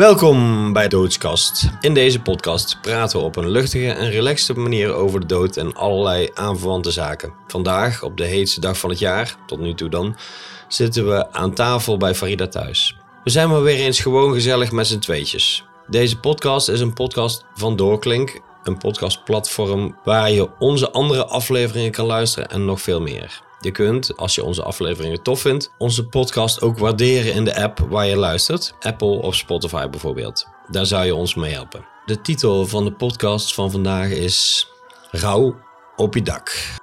Welkom bij Doodskast. In deze podcast praten we op een luchtige en relaxte manier over de dood en allerlei aanverwante zaken. Vandaag, op de heetste dag van het jaar, tot nu toe dan, zitten we aan tafel bij Farida thuis. We zijn maar weer eens gewoon gezellig met z'n tweetjes. Deze podcast is een podcast van Doorklink, een podcastplatform waar je onze andere afleveringen kan luisteren en nog veel meer. Je kunt, als je onze afleveringen tof vindt, onze podcast ook waarderen in de app waar je luistert. Apple of Spotify bijvoorbeeld. Daar zou je ons mee helpen. De titel van de podcast van vandaag is Rauw op je dak.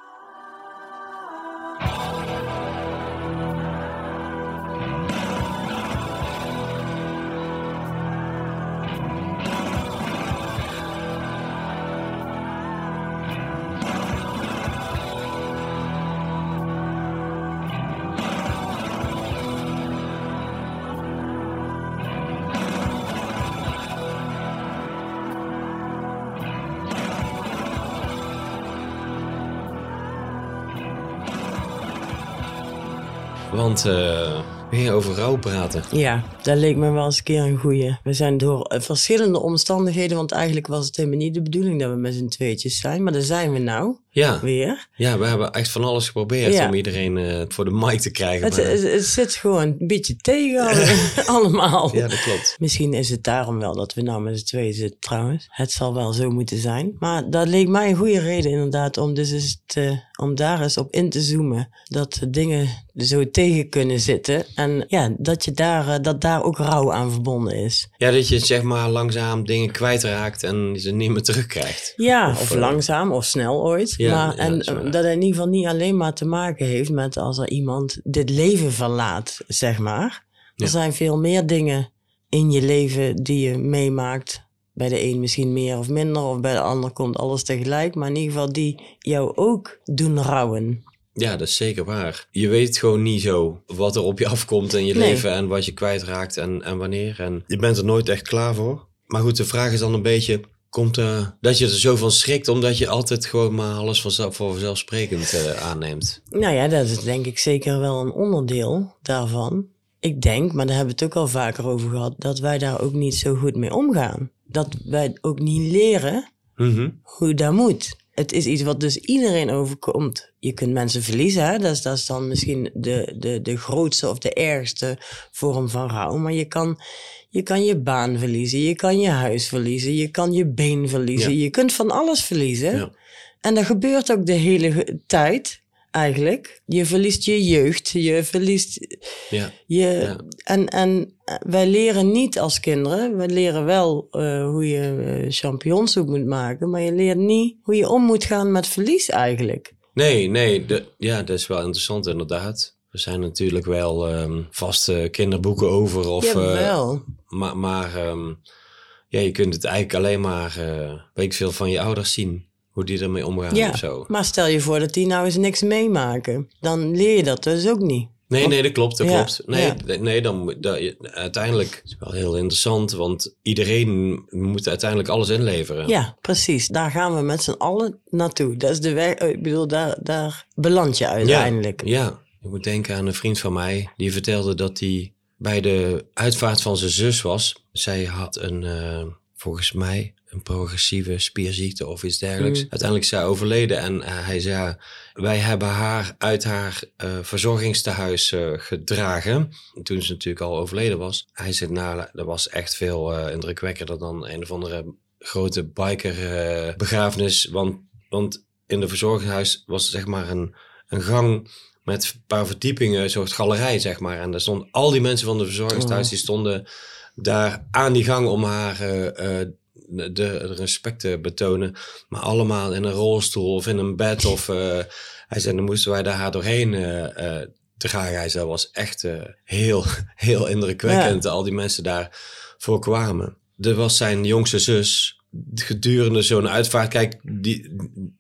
Want uh, we gingen over rouw praten. Ja, dat leek me wel eens een keer een goeie. We zijn door eh, verschillende omstandigheden, want eigenlijk was het helemaal niet de bedoeling dat we met z'n tweetjes zijn, maar daar zijn we nou. Ja. Weer. Ja, we hebben echt van alles geprobeerd om iedereen uh, voor de mic te krijgen. Het, het, zit gewoon een beetje tegen allemaal. Ja, dat klopt. Misschien is het daarom wel dat we nou met z'n tweeën zitten trouwens. Het zal wel zo moeten zijn. Maar dat leek mij een goede reden inderdaad om, dus eens te, om daar eens op in te zoomen. Dat dingen zo tegen kunnen zitten. En ja, dat, je daar, dat daar ook rouw aan verbonden is. Ja, dat je zeg maar langzaam dingen kwijtraakt en ze niet meer terugkrijgt. Ja, of, of langzaam of snel ooit. Ja maar, en dat het in ieder geval niet alleen maar te maken heeft met als er iemand dit leven verlaat, zeg maar. Er zijn veel meer dingen in je leven die je meemaakt. Bij de een misschien meer of minder, of bij de ander komt alles tegelijk. Maar in ieder geval die jou ook doen rouwen. Ja, dat is zeker waar. Je weet gewoon niet zo wat er op je afkomt in je leven en wat je kwijtraakt en, en wanneer. En je bent er nooit echt klaar voor. Maar goed, de vraag is dan een beetje, komt uh, dat je er zo van schrikt, omdat je altijd gewoon maar alles vanzelf, voor vanzelfsprekend uh, aanneemt? Nou ja, dat is denk ik zeker wel een onderdeel daarvan. Ik denk, maar daar hebben we het ook al vaker over gehad, dat wij daar ook niet zo goed mee omgaan. Dat wij ook niet leren mm -hmm. hoe dat moet. Het is iets wat dus iedereen overkomt. Je kunt mensen verliezen, hè? Dat, is, dat is dan misschien de, de, de grootste of de ergste vorm van rouw. Maar je kan je kan je baan verliezen, je kan je huis verliezen, je kan je been verliezen. Je kunt van alles verliezen. Ja. En dat gebeurt ook de hele tijd eigenlijk. Je verliest je jeugd, je verliest ja. je... En, en wij leren niet als kinderen, we leren wel uh, hoe je uh, champignonsoep moet maken, maar je leert niet hoe je om moet gaan met verlies eigenlijk. Nee, nee, de, ja, dat is wel interessant inderdaad. Er zijn natuurlijk wel um, vaste kinderboeken over. Of, ja, wel. Uh, maar maar um, ja, je kunt het eigenlijk alleen maar, uh, weet veel, van je ouders zien. Hoe die ermee omgaan ja, of zo. Maar stel je voor dat die nou eens niks meemaken. Dan leer je dat dus ook niet. Nee, nee, dat klopt, dat ja, klopt. Nee, ja. nee dan, dat, uiteindelijk is het wel heel interessant, want iedereen moet uiteindelijk alles inleveren. Ja, precies. Daar gaan we met z'n allen naartoe. Dat is de weg, ik bedoel, daar, daar beland je uiteindelijk. Ja, ja, ik moet denken aan een vriend van mij, die vertelde dat hij bij de uitvaart van zijn zus was. Zij had een, uh, volgens mij, een progressieve spierziekte of iets dergelijks. Mm. Uiteindelijk is zij overleden en uh, hij zei, wij hebben haar uit haar uh, verzorgingstehuis gedragen. Toen ze natuurlijk al overleden was. Hij zei, nou, dat was echt veel indrukwekkender dan een of andere grote biker begrafenis. Want, want in de verzorgingshuis was zeg maar een, een gang met een paar verdiepingen, een soort galerij, zeg maar. En daar stonden al die mensen van de verzorgingstehuis, oh. die stonden daar aan die gang om haar uh, uh, de respect te betonen. Maar allemaal in een rolstoel of in een bed. Of uh, hij zei, dan moesten wij daar haar doorheen dragen. Hij zei, was echt heel, heel indrukwekkend. Ja. Al die mensen daar voor kwamen. Er was zijn jongste zus, gedurende zo'n uitvaart, kijk, die,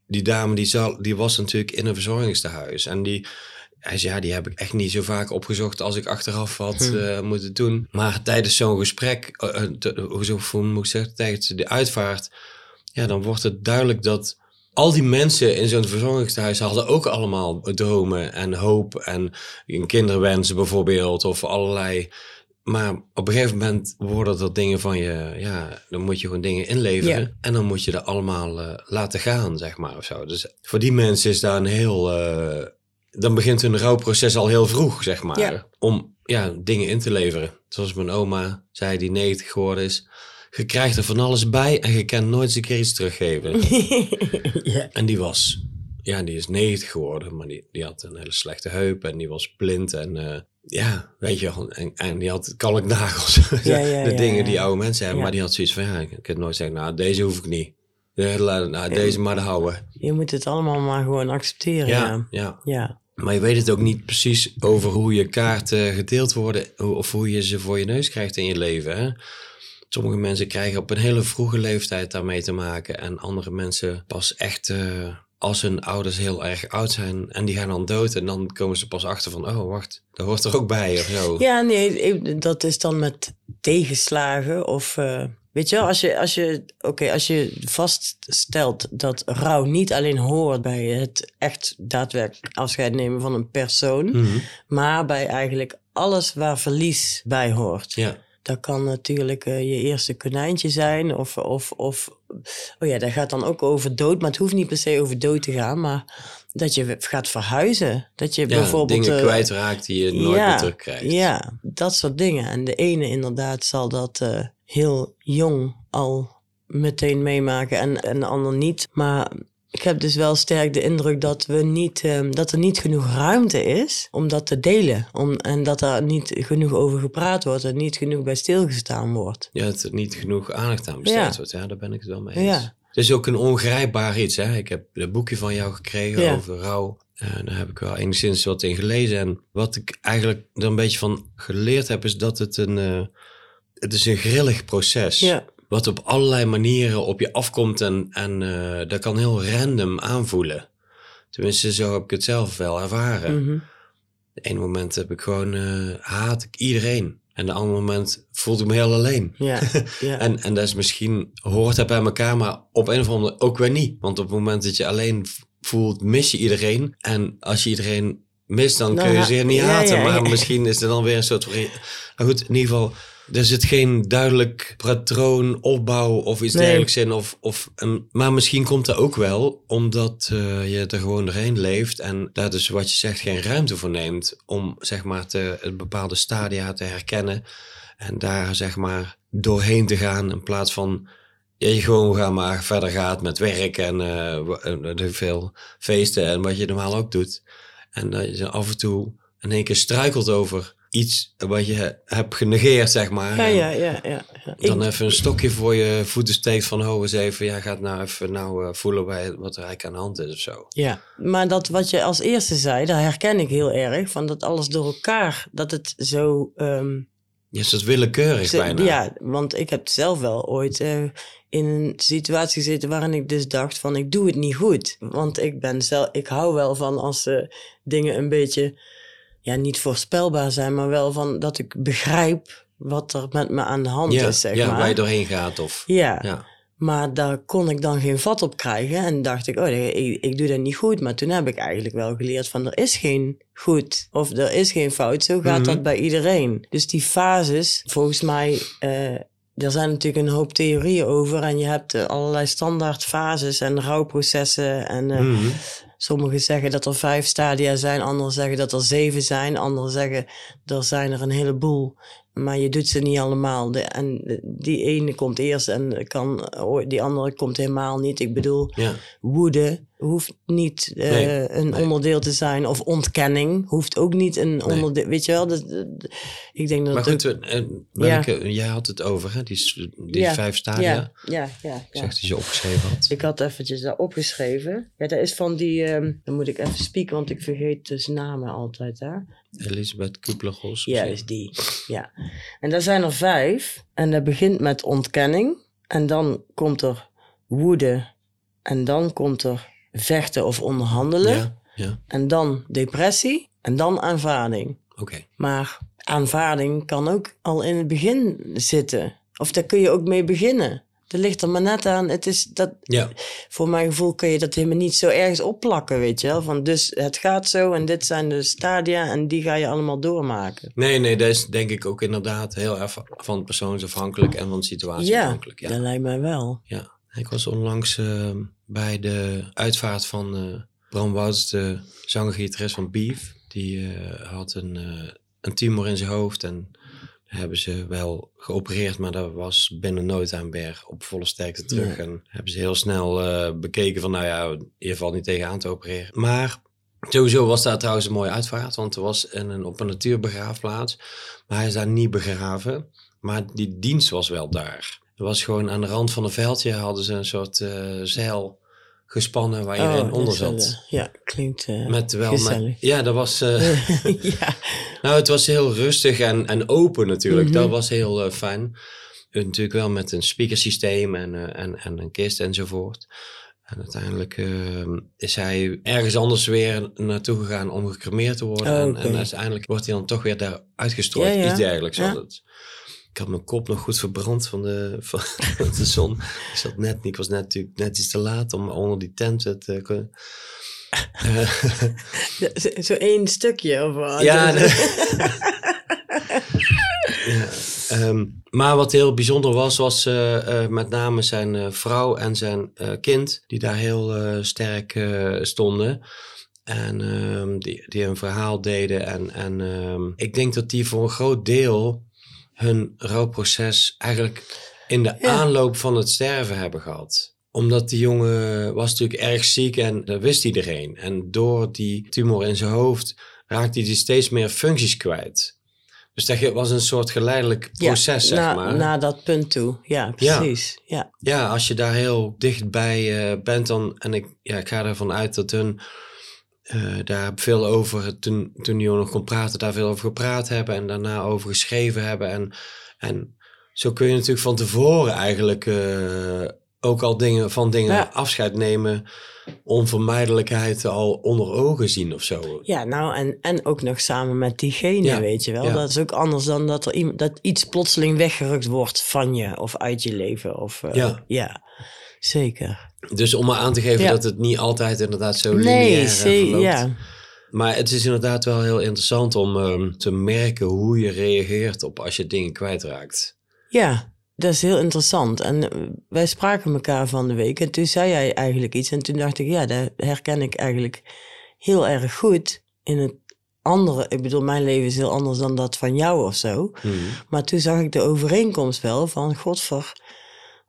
die dame die, zal, die was natuurlijk in een verzorgingstehuis. En die, hij zei, ja, die heb ik echt niet zo vaak opgezocht als ik achteraf had hm. uh, moeten doen. Maar tijdens zo'n gesprek, uh, te, hoe zo moet ik zeggen, tijdens de uitvaart, ja, dan wordt het duidelijk dat al die mensen in zo'n verzorgingstehuis hadden ook allemaal dromen en hoop en kinderwensen bijvoorbeeld, of allerlei Maar op een gegeven moment worden er dingen van je, ja, dan moet je gewoon dingen inleveren. En dan moet je er allemaal eh, laten gaan, zeg maar, of zo. Dus voor die mensen is daar een heel, eh, dan begint hun rouwproces al heel vroeg, zeg maar. Ja. Om, ja, dingen in te leveren. Zoals mijn oma zei, die 90 geworden is. Je krijgt er van alles bij en je kan nooit eens een keer iets teruggeven. ja. En die was, ja, die is 90 geworden, maar die, die had een hele slechte heup en die was blind en eh, ja, weet je wel. En, en die had kalknagels, Ja, ja, de dingen die oude mensen hebben. Maar die had zoiets van, ja, ik kan nooit zeggen, nou, deze hoef ik niet. Nou, deze maar houden. Je moet het allemaal maar gewoon accepteren. Ja. Ja, ja. Maar je weet het ook niet precies over hoe je kaarten gedeeld worden of hoe je ze voor je neus krijgt in je leven. Hè? Sommige mensen krijgen op een hele vroege leeftijd daarmee te maken en andere mensen pas echt eh, als hun ouders heel erg oud zijn en die gaan dan dood en dan komen ze pas achter van, oh wacht, dat hoort er ook bij of zo. Ja, nee, dat is dan met tegenslagen of... eh, weet je wel, als je, als je, oké, als je vaststelt dat rouw niet alleen hoort bij het echt daadwerkelijk afscheid nemen van een persoon, Mhm. maar bij eigenlijk alles waar verlies bij hoort. Ja, Dat kan natuurlijk eh, je eerste konijntje zijn. Of, of, of, oh ja, dat gaat dan ook over dood. Maar het hoeft niet per se over dood te gaan. Maar dat je gaat verhuizen. Dat je ja bijvoorbeeld... dingen eh, kwijtraakt die je nooit ja, meer terugkrijgt. Ja, dat soort dingen. En de ene inderdaad zal dat eh, heel jong al meteen meemaken en, en de ander niet. Maar ik heb dus wel sterk de indruk dat, we niet, eh, dat er niet genoeg ruimte is om dat te delen. Om, en dat daar niet genoeg over gepraat wordt en niet genoeg bij stilgestaan wordt. Ja, het er niet genoeg aandacht aan besteed Ja. wordt. Ja, daar ben ik het wel mee eens. Ja. Het is ook een ongrijpbaar iets. Hè? Ik heb een boekje van jou gekregen Ja. over rouw. En daar heb ik wel enigszins wat in gelezen. En wat ik eigenlijk er een beetje van geleerd heb, is dat het een, eh, het is een grillig proces. Ja, Wat op allerlei manieren op je afkomt en, en eh, dat kan heel random aanvoelen. Tenminste, zo heb ik het zelf wel ervaren. mhm. De ene moment heb ik gewoon, eh, haat ik iedereen. En de andere moment voelde ik me heel alleen. ja, ja. En, en dat is misschien, hoort dat bij elkaar, maar op een of andere manier ook weer niet. Want op het moment dat je alleen voelt, mis je iedereen. En als je iedereen mist, dan kun je ze niet haten. maar misschien is er dan weer een soort... Maar goed, in ieder geval, er zit geen duidelijk patroon, opbouw of iets Nee. dergelijks in. Of, of, een- maar misschien komt dat ook wel omdat eh, je er gewoon doorheen leeft. En daar dus wat je zegt geen ruimte voor neemt om zeg maar te, een bepaalde stadia te herkennen. En daar zeg maar doorheen te gaan in plaats van ja, je gewoon gaan maar verder gaat met werk en eh, veel feesten en wat je normaal ook doet. En dat je af en toe in één keer struikelt over iets wat je hebt genegeerd, zeg maar. ja, ja, ja, ja. ja. Dan Ik- even een stokje voor je voeten steekt van, oh eens even, ja, gaat nou even nou, eh, voelen bij wat er eigenlijk aan de hand is of zo. Ja, maar dat wat je als eerste zei, daar herken ik heel erg. Van dat alles door elkaar, dat het zo... ehm, Ja, is dat willekeurig Ze- bijna. Ja, want ik heb zelf wel ooit eh, in een situatie gezeten waarin ik dus dacht van ik doe het niet goed. Want ik ben zelf, ik hou wel van als eh, dingen een beetje, ja, niet voorspelbaar zijn, maar wel van dat ik begrijp wat er met me aan de hand ja, is, zeg ja, maar. waar je doorheen gaat of... Ja, Ja. maar daar kon ik dan geen vat op krijgen. En dacht ik, oh, ik, ik doe dat niet goed. Maar toen heb ik eigenlijk wel geleerd van, er is geen goed of er is geen fout. Zo gaat Mhm. dat bij iedereen. Dus die fases, volgens mij, eh, er zijn natuurlijk een hoop theorieën over. En je hebt eh, allerlei standaard fases en rouwprocessen. En eh, Mhm. Sommigen zeggen dat er vijf stadia zijn. Anderen zeggen dat er zeven zijn. Anderen zeggen, er zijn er een heleboel. Maar je doet ze niet allemaal. De, en die ene komt eerst en kan, oh, die andere komt helemaal niet. Ik bedoel, Ja. woede hoeft niet eh, Nee, een nee. onderdeel te zijn. Of ontkenning hoeft ook niet een onderdeel. Weet je wel, dat, dat- ik denk dat Maar goed, ook- eh, Ja. eh, jij had het over, hè? Die, die Ja, vijf stadia. ja, ja, ja, Ik ja. zag dat je opgeschreven had. Ik had eventjes daar opgeschreven. Ja, dat is van die... ehm, dan moet ik even spieken, want ik vergeet dus namen altijd, hè. Elisabeth Kubler-Ross. Ja, is die. Ja. En daar zijn er vijf. En dat begint met ontkenning. En dan komt er woede. En dan komt er vechten of onderhandelen. Ja, ja. En dan depressie. En dan aanvaarding. oké. Maar aanvaarding kan ook al in het begin zitten. Of daar kun je ook mee beginnen. Dat ligt er maar net aan. Het is dat, Ja. Voor mijn gevoel kun je dat helemaal niet zo ergens opplakken, weet je wel. Van dus het gaat zo en dit zijn de stadia en die ga je allemaal doormaken. Nee, nee, dat is denk ik ook inderdaad heel erg van persoonsafhankelijk en van situatie Ja, afhankelijk. Ja. dat lijkt mij wel. Ja, ik was onlangs eh, bij de uitvaart van eh, Bram Wouts, de zanger-gitarist van Beef. Die eh, had een, een tumor in zijn hoofd en daar hebben ze wel geopereerd, maar dat was binnen no time weer op volle sterkte terug. Ja. En hebben ze heel snel bekeken van, nou ja, je valt niet tegenaan te opereren. Maar sowieso was daar trouwens een mooie uitvaart, want er was een, op een natuurbegraafplaats, maar hij is daar niet begraven. Maar die dienst was wel daar. Er was gewoon aan de rand van een veldje hadden ze een soort eh, zeil gespannen waar iedereen Oh, onder is wel, zat. Ja, klinkt eh Met wel met, ja, dat was. eh, ja. nou, het was heel rustig en, en open natuurlijk. Mhm. Dat was heel fijn. Natuurlijk wel met een speakersysteem en, en, en een kist enzovoort. En uiteindelijk eh, is hij ergens anders weer naartoe gegaan om gecremeerd te worden. Oh, en, en uiteindelijk wordt hij dan toch weer daar uitgestrooid. Ja, ja. Iets dergelijks was Ja. het. Ik had mijn kop nog goed verbrand van de, van de zon. Ik zat net ik was net, natuurlijk net iets te laat om onder die tent te kunnen. Zo, zo één stukje of wat? Ja, ehm, maar wat heel bijzonder was, was eh, eh, met name zijn eh, vrouw en zijn kind, die daar heel sterk stonden. En ehm, die, die een verhaal deden. En, en ehm, ik denk dat die voor een groot deel hun rouwproces eigenlijk in de Ja. aanloop van het sterven hebben gehad omdat die jongen was natuurlijk erg ziek en dat wist iedereen. En door die tumor in zijn hoofd raakte hij steeds meer functies kwijt. Dus dat was een soort geleidelijk Ja, proces, zeg na, maar. na dat punt toe. Ja, precies. Ja. Ja, als je daar heel dichtbij eh, bent, dan. En ik, ja, ik ga ervan uit dat hun eh, daar veel over. Toen, toen jongen nog kon praten, daar veel over gepraat hebben. En daarna over geschreven hebben. En, en zo kun je natuurlijk van tevoren eigenlijk. eh, ook al dingen, van dingen Ja. afscheid nemen. Onvermijdelijkheid al onder ogen zien of zo. Ja, nou, en, en ook nog samen met diegene, Ja, weet je wel. ja. Dat is ook anders dan dat er iemand, dat iets plotseling weggerukt wordt van je of uit je leven. Of, eh, Ja. Zeker. Dus om maar aan te geven Ja. dat het niet altijd inderdaad zo Nee, lineair eh, ze- verloopt. ja. Maar het is inderdaad wel heel interessant om ehm, te merken hoe je reageert op als je dingen kwijtraakt. Ja, dat is heel interessant. En eh, wij spraken elkaar van de week en toen zei jij eigenlijk iets. En toen dacht ik, ja, dat herken ik eigenlijk heel erg goed in het andere. Ik bedoel, mijn leven is heel anders dan dat van jou of zo. Maar toen zag ik de overeenkomst wel van, godver,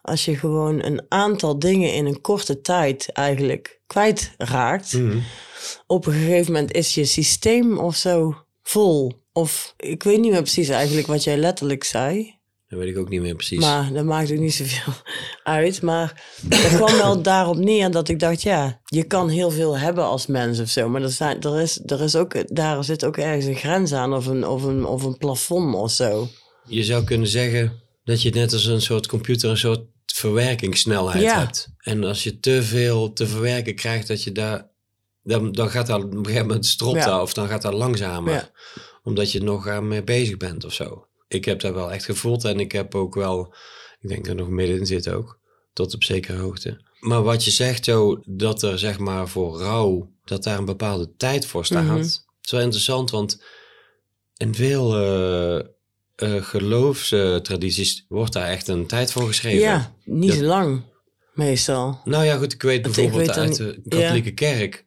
als je gewoon een aantal dingen in een korte tijd eigenlijk kwijtraakt, Mhm. op een gegeven moment is je systeem of zo vol. Of ik weet niet meer precies eigenlijk wat jij letterlijk zei. Dat weet ik ook niet meer precies. Maar dat maakt ook niet zoveel uit. Maar het kwam wel daarop neer dat ik dacht, ja, je kan heel veel hebben als mens of zo. Maar er, zijn, er, is, er is ook, daar zit ook ergens een grens aan of een, of een, of een plafond of zo. Je zou kunnen zeggen dat je net als een soort computer een soort verwerkingssnelheid Ja. hebt. En als je te veel te verwerken krijgt, dat je daar, dan, dan gaat dat op een gegeven moment stropt Ja. dat, of dan gaat dat langzamer. Ja. Omdat je nog aan mee bezig bent of zo. Ik heb dat wel echt gevoeld en ik heb ook wel, ik denk er nog middenin zit ook, tot op zekere hoogte. Maar wat je zegt zo, dat er zeg maar voor rouw, dat daar een bepaalde tijd voor staat. Mhm. is wel interessant, want in veel eh eh, geloofstradities wordt daar echt een tijd voor geschreven. Ja, niet Dat- zo lang, meestal. Nou ja, goed, ik weet Want bijvoorbeeld ik weet uit de katholieke kerk.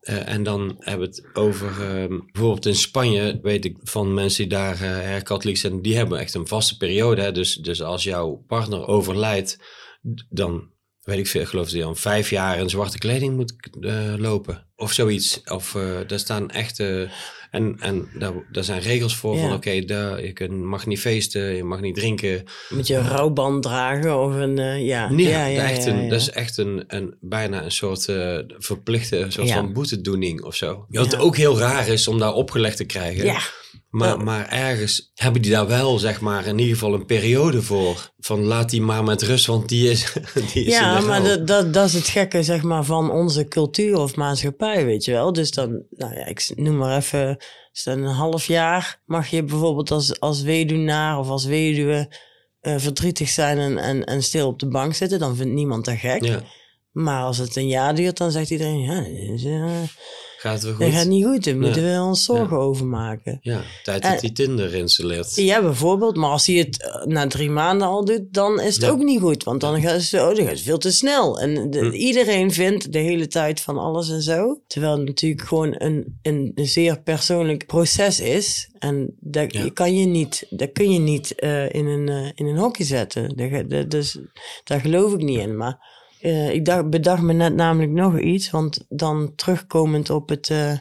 eh, en dan hebben we het over, ehm, bijvoorbeeld in Spanje, weet ik van mensen die daar eh erg katholiek zijn, die hebben echt een vaste periode. Hè? Dus, dus als jouw partner overlijdt, dan weet ik veel, ik geloof je dan vijf jaar in zwarte kleding moet eh, lopen. Of zoiets. Of eh daar staan echte. En, en daar, daar zijn regels voor Ja. van oké, je mag niet feesten, je mag niet drinken. Moet je een rouwband dragen of een, eh, ja. Nee, ja, ja, echt een, dat is echt een, een, bijna een soort eh, verplichte een soort van boetedoening of zo. Wat ook heel raar is om daar opgelegd te krijgen. Ja, Maar, Ja. maar ergens hebben die daar wel, zeg maar, in ieder geval een periode voor. Van laat die maar met rust, want die is, die is ja in de maar dat, dat, dat is het gekke zeg maar, van onze cultuur of maatschappij, weet je wel. Dus dan, nou ja, ik noem maar even, is een half jaar mag je bijvoorbeeld als, als weduwnaar of als weduwe uh, verdrietig zijn en, en, en stil op de bank zitten, dan vindt niemand dat gek. Ja. Maar als het een jaar duurt, dan zegt iedereen, ja, is, uh, gaat het wel goed? Dat gaat niet goed, daar moeten we ons zorgen over maken. Ja, tijd dat hij Tinder installeert. Ja, bijvoorbeeld. Maar als hij het eh, na drie maanden al doet, dan is het ook niet goed. Want dan gaat, het, oh, dan gaat het veel te snel. En hm. iedereen vindt de hele tijd van alles en zo. Terwijl het natuurlijk gewoon een, een, een zeer persoonlijk proces is. En dat, kan je niet, dat kun je niet uh, in, een, uh, in een hokje zetten. Dat, dat, dus, daar geloof ik niet in. Maar uh, ik dacht, bedacht me net namelijk nog iets, want dan terugkomend op het, uh,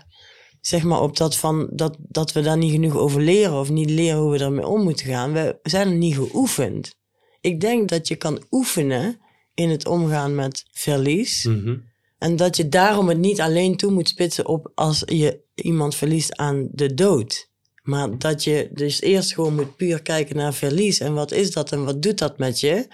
zeg maar op dat van dat, dat we daar niet genoeg over leren of niet leren hoe we ermee om moeten gaan. We zijn er niet geoefend. Ik denk dat je kan oefenen in het omgaan met verlies. Mm En dat je daarom het niet alleen toe moet spitsen op als je iemand verliest aan de dood. Maar dat je dus eerst gewoon moet puur kijken naar verlies. En wat is dat en wat doet dat met je?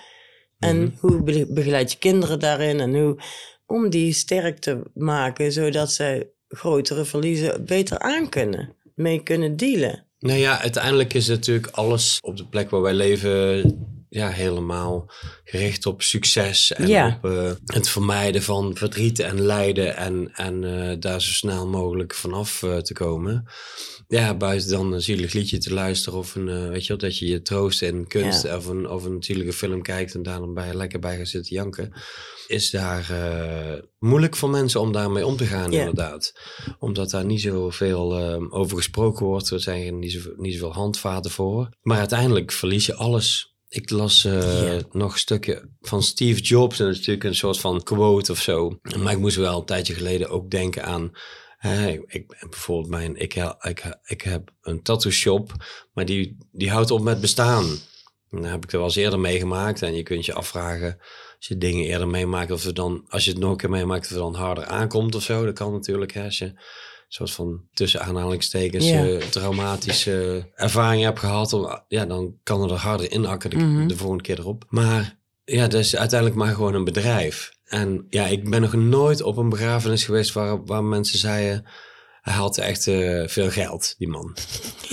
En mhm. hoe begeleid je kinderen daarin? En hoe, om die sterk te maken, zodat ze grotere verliezen beter aan kunnen, mee kunnen dealen. Nou ja, uiteindelijk is natuurlijk alles op de plek waar wij leven ja, helemaal gericht op succes en op uh, het vermijden van verdriet en lijden en, en uh, daar zo snel mogelijk vanaf uh, te komen. Ja, buiten dan een zielig liedje te luisteren of een, weet je wel, dat je je troost in kunst of, een, of een zielige film kijkt en daar dan bij, lekker bij gaat zitten janken, is daar moeilijk voor mensen om daarmee om te gaan inderdaad. Omdat daar niet zoveel over gesproken wordt, er zijn niet, zo, niet zoveel handvaten voor. Maar uiteindelijk verlies je alles ik las uh, nog een stukje van Steve Jobs. En dat is natuurlijk een soort van quote of zo. Maar ik moest wel een tijdje geleden ook denken aan... ik, bijvoorbeeld mijn... Ik, ik, ik heb een tattoo shop, maar die, die houdt op met bestaan. En dan heb ik er wel eens eerder meegemaakt. En je kunt je afvragen, als je dingen eerder meemaakt... of er dan, als je het nog een keer meemaakt, of er dan harder aankomt of zo. Dat kan natuurlijk, hè, als je soort van tussen aanhalingstekens ja. traumatische ervaring heb gehad, om, ja, dan kan er harder inakken de, mm de volgende keer erop. Maar ja, dat is uiteindelijk maar gewoon een bedrijf. En ja, ik ben nog nooit op een begrafenis geweest waar, waar mensen zeiden, hij had echt uh, veel geld, die man.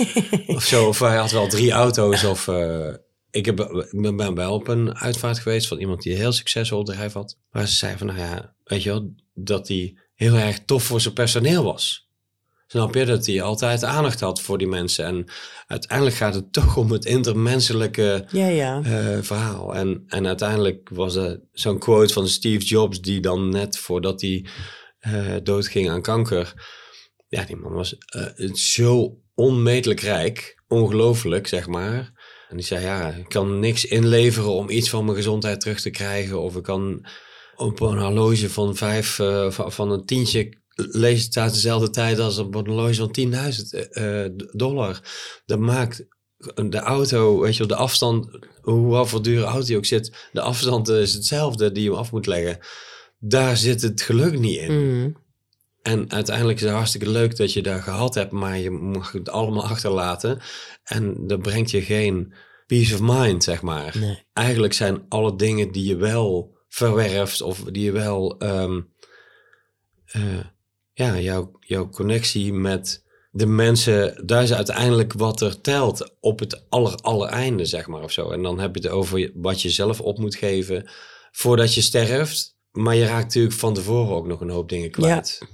of zo, of hij had wel drie auto's of... Uh, ik, heb, ben wel op een uitvaart geweest van iemand die een heel succesvol bedrijf had. Waar ze zei van, nou ja, weet je wel, dat hij heel erg tof voor zijn personeel was. Snap je dat hij altijd aandacht had voor die mensen? En uiteindelijk gaat het toch om het intermenselijke ja, ja. Uh, verhaal. En, en uiteindelijk was er zo'n quote van Steve Jobs, die dan net voordat hij uh, doodging aan kanker. Ja, die man was uh, zo onmetelijk rijk, ongelooflijk zeg maar. En die zei: Ja, ik kan niks inleveren om iets van mijn gezondheid terug te krijgen. Of ik kan op een horloge van vijf, van, van een tientje lees het uit dezelfde tijd als een horloge van 10.000 uh, dollar. Dat maakt de auto, weet je, de afstand, hoe voor dure auto die ook zit, de afstand is hetzelfde die je af moet leggen. Daar zit het geluk niet in. Mm. En uiteindelijk is het hartstikke leuk dat je daar gehad hebt, maar je mag het allemaal achterlaten. En dat brengt je geen peace of mind, zeg maar. Nee. Eigenlijk zijn alle dingen die je wel verwerft of die je wel um, ja, jouw, jouw connectie met de mensen, daar is uiteindelijk wat er telt op het aller, aller einde, zeg maar, of zo. En dan heb je het over wat je zelf op moet geven voordat je sterft. Maar je raakt natuurlijk van tevoren ook nog een hoop dingen kwijt. Ja.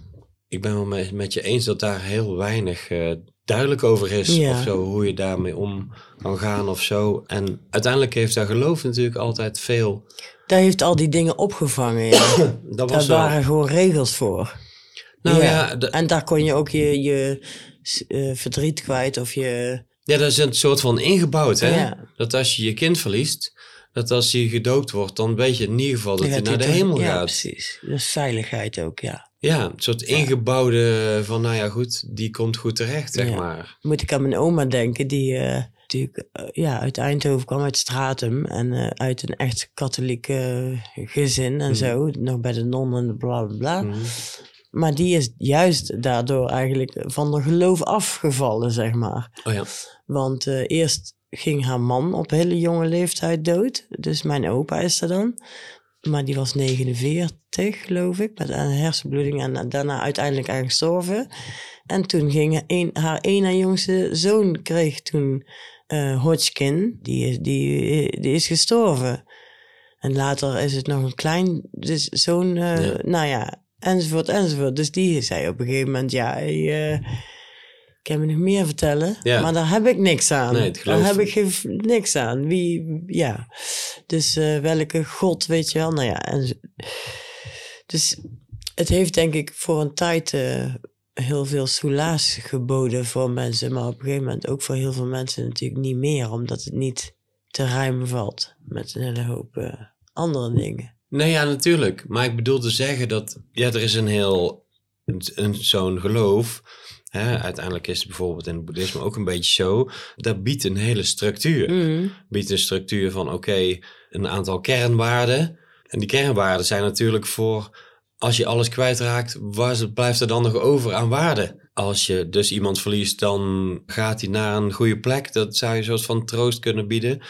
Ik ben wel met, je eens dat daar heel weinig uh, duidelijk over is. Of zo, hoe je daarmee om kan gaan of zo. En uiteindelijk heeft daar geloof natuurlijk altijd veel... Daar heeft al die dingen opgevangen, ja. dat was daar waren gewoon regels voor. Nou ja, en daar kon je ook je, je uh, verdriet kwijt of je... Ja, dat is een soort van ingebouwd, hè? Dat als je je kind verliest, dat als je gedoopt wordt, dan weet je in ieder geval dat hij naar de hemel gaat. Ja, precies. Dus veiligheid ook, ja. Ja, een soort ingebouwde van, nou ja, goed, die komt goed terecht, zeg maar. Moet ik aan mijn oma denken, die uh, natuurlijk uh, ja, uit Eindhoven kwam, uit Stratum. En uh, uit een echt katholiek gezin en mm. zo. Nog bij de nonnen en bla bla bla. Mm. Maar die is juist daardoor eigenlijk van de geloof afgevallen, zeg maar. Oh ja. Want uh, eerst ging haar man op hele jonge leeftijd dood. Dus mijn opa is er dan. Maar die was 49, geloof ik, met een hersenbloeding en daarna uiteindelijk aan gestorven. En toen ging een, haar ene jongste zoon kreeg toen uh, Hodgkin, die, is, die, die is gestorven. En later is het nog een klein dus zo'n, uh, nou ja, enzovoort, enzovoort. Dus die zei op een gegeven moment, ja, ik kan me nog meer vertellen, ja. maar daar heb ik niks aan. Nee, daar heb ik niks aan. Wie, ja. Dus uh, welke god, weet je wel, nou ja. En, dus het heeft denk ik voor een tijd heel veel soelaas geboden voor mensen, maar op een gegeven moment ook voor heel veel mensen natuurlijk niet meer, omdat het niet te ruim valt met een hele hoop uh, andere dingen. Nee, ja, natuurlijk. Maar ik bedoel te zeggen dat, ja, er is een heel, zo'n geloof, hè, uiteindelijk is het bijvoorbeeld in het boeddhisme ook een beetje zo, dat biedt een hele structuur. Mm. Biedt een structuur van, oké, een aantal kernwaarden. En die kernwaarden zijn natuurlijk voor als je alles kwijtraakt, wat blijft er dan nog over aan waarde? Als je dus iemand verliest, dan gaat hij naar een goede plek. Dat zou je een soort van troost kunnen bieden.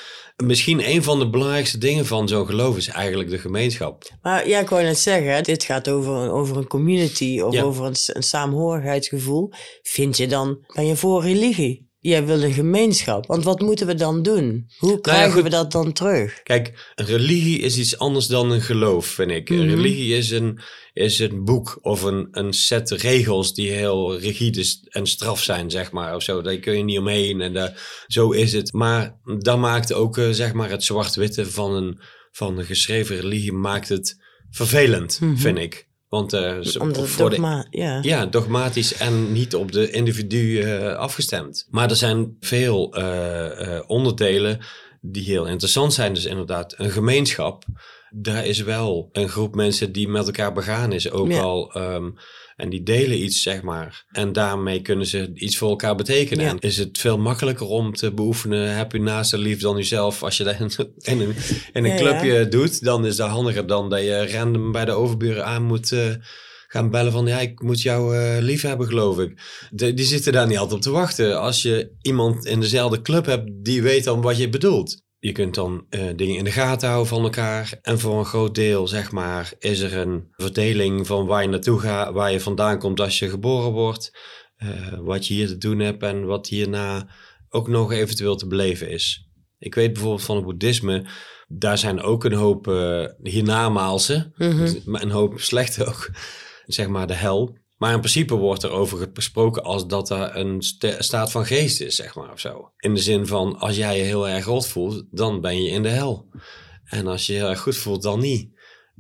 Misschien een van de belangrijkste dingen van zo'n geloof is eigenlijk de gemeenschap. Maar ja, ik wou net zeggen, dit gaat over, over een community of over een, een saamhorigheidsgevoel. Vind je dan, ben je voor religie? Jij wil een gemeenschap. Want wat moeten we dan doen? Hoe nou krijgen we dat dan terug? Kijk, een religie is iets anders dan een geloof, vind ik. Mhm. religie is een, is een boek of een, een set regels die heel rigide en straf zijn, zeg maar. Of zo. Daar kun je niet omheen en zo is het. Maar dat maakt ook, uh, zeg maar, het zwart-witte van een, van een geschreven religie maakt het vervelend, mhm. vind ik. Want uh, voor dogma, de, ja. ja, dogmatisch en niet op de individu uh, afgestemd. Maar er zijn veel uh, onderdelen die heel interessant zijn. Dus inderdaad, een gemeenschap. Daar is wel een groep mensen die met elkaar begaan is. Ook al um, en die delen iets, zeg maar. En daarmee kunnen ze iets voor elkaar betekenen. En is het veel makkelijker om te beoefenen, heb je naast lief dan jezelf. Als je dat in, een, in een clubje doet, dan is dat handiger dan dat je random bij de overburen aan moet... Uh, gaan bellen van ja, ik moet jou uh, lief hebben, geloof ik. De, die zitten daar niet altijd op te wachten. Als je iemand in dezelfde club hebt, die weet dan wat je bedoelt je kunt dan uh, dingen in de gaten houden van elkaar. En voor een groot deel, zeg maar, is er een verdeling van waar je naartoe gaat, waar je vandaan komt als je geboren wordt. Uh, wat je hier te doen hebt en wat hierna ook nog eventueel te beleven is. Ik weet bijvoorbeeld van het boeddhisme, daar zijn ook een hoop uh, hiernamaalse, mm -hmm. een hoop slechte ook, zeg maar de hel. Maar in principe wordt er over gesproken als dat er een staat van geest is, zeg maar, of zo. In de zin van, als jij je heel erg rot voelt, dan ben je in de hel. En als je je heel erg goed voelt, dan niet.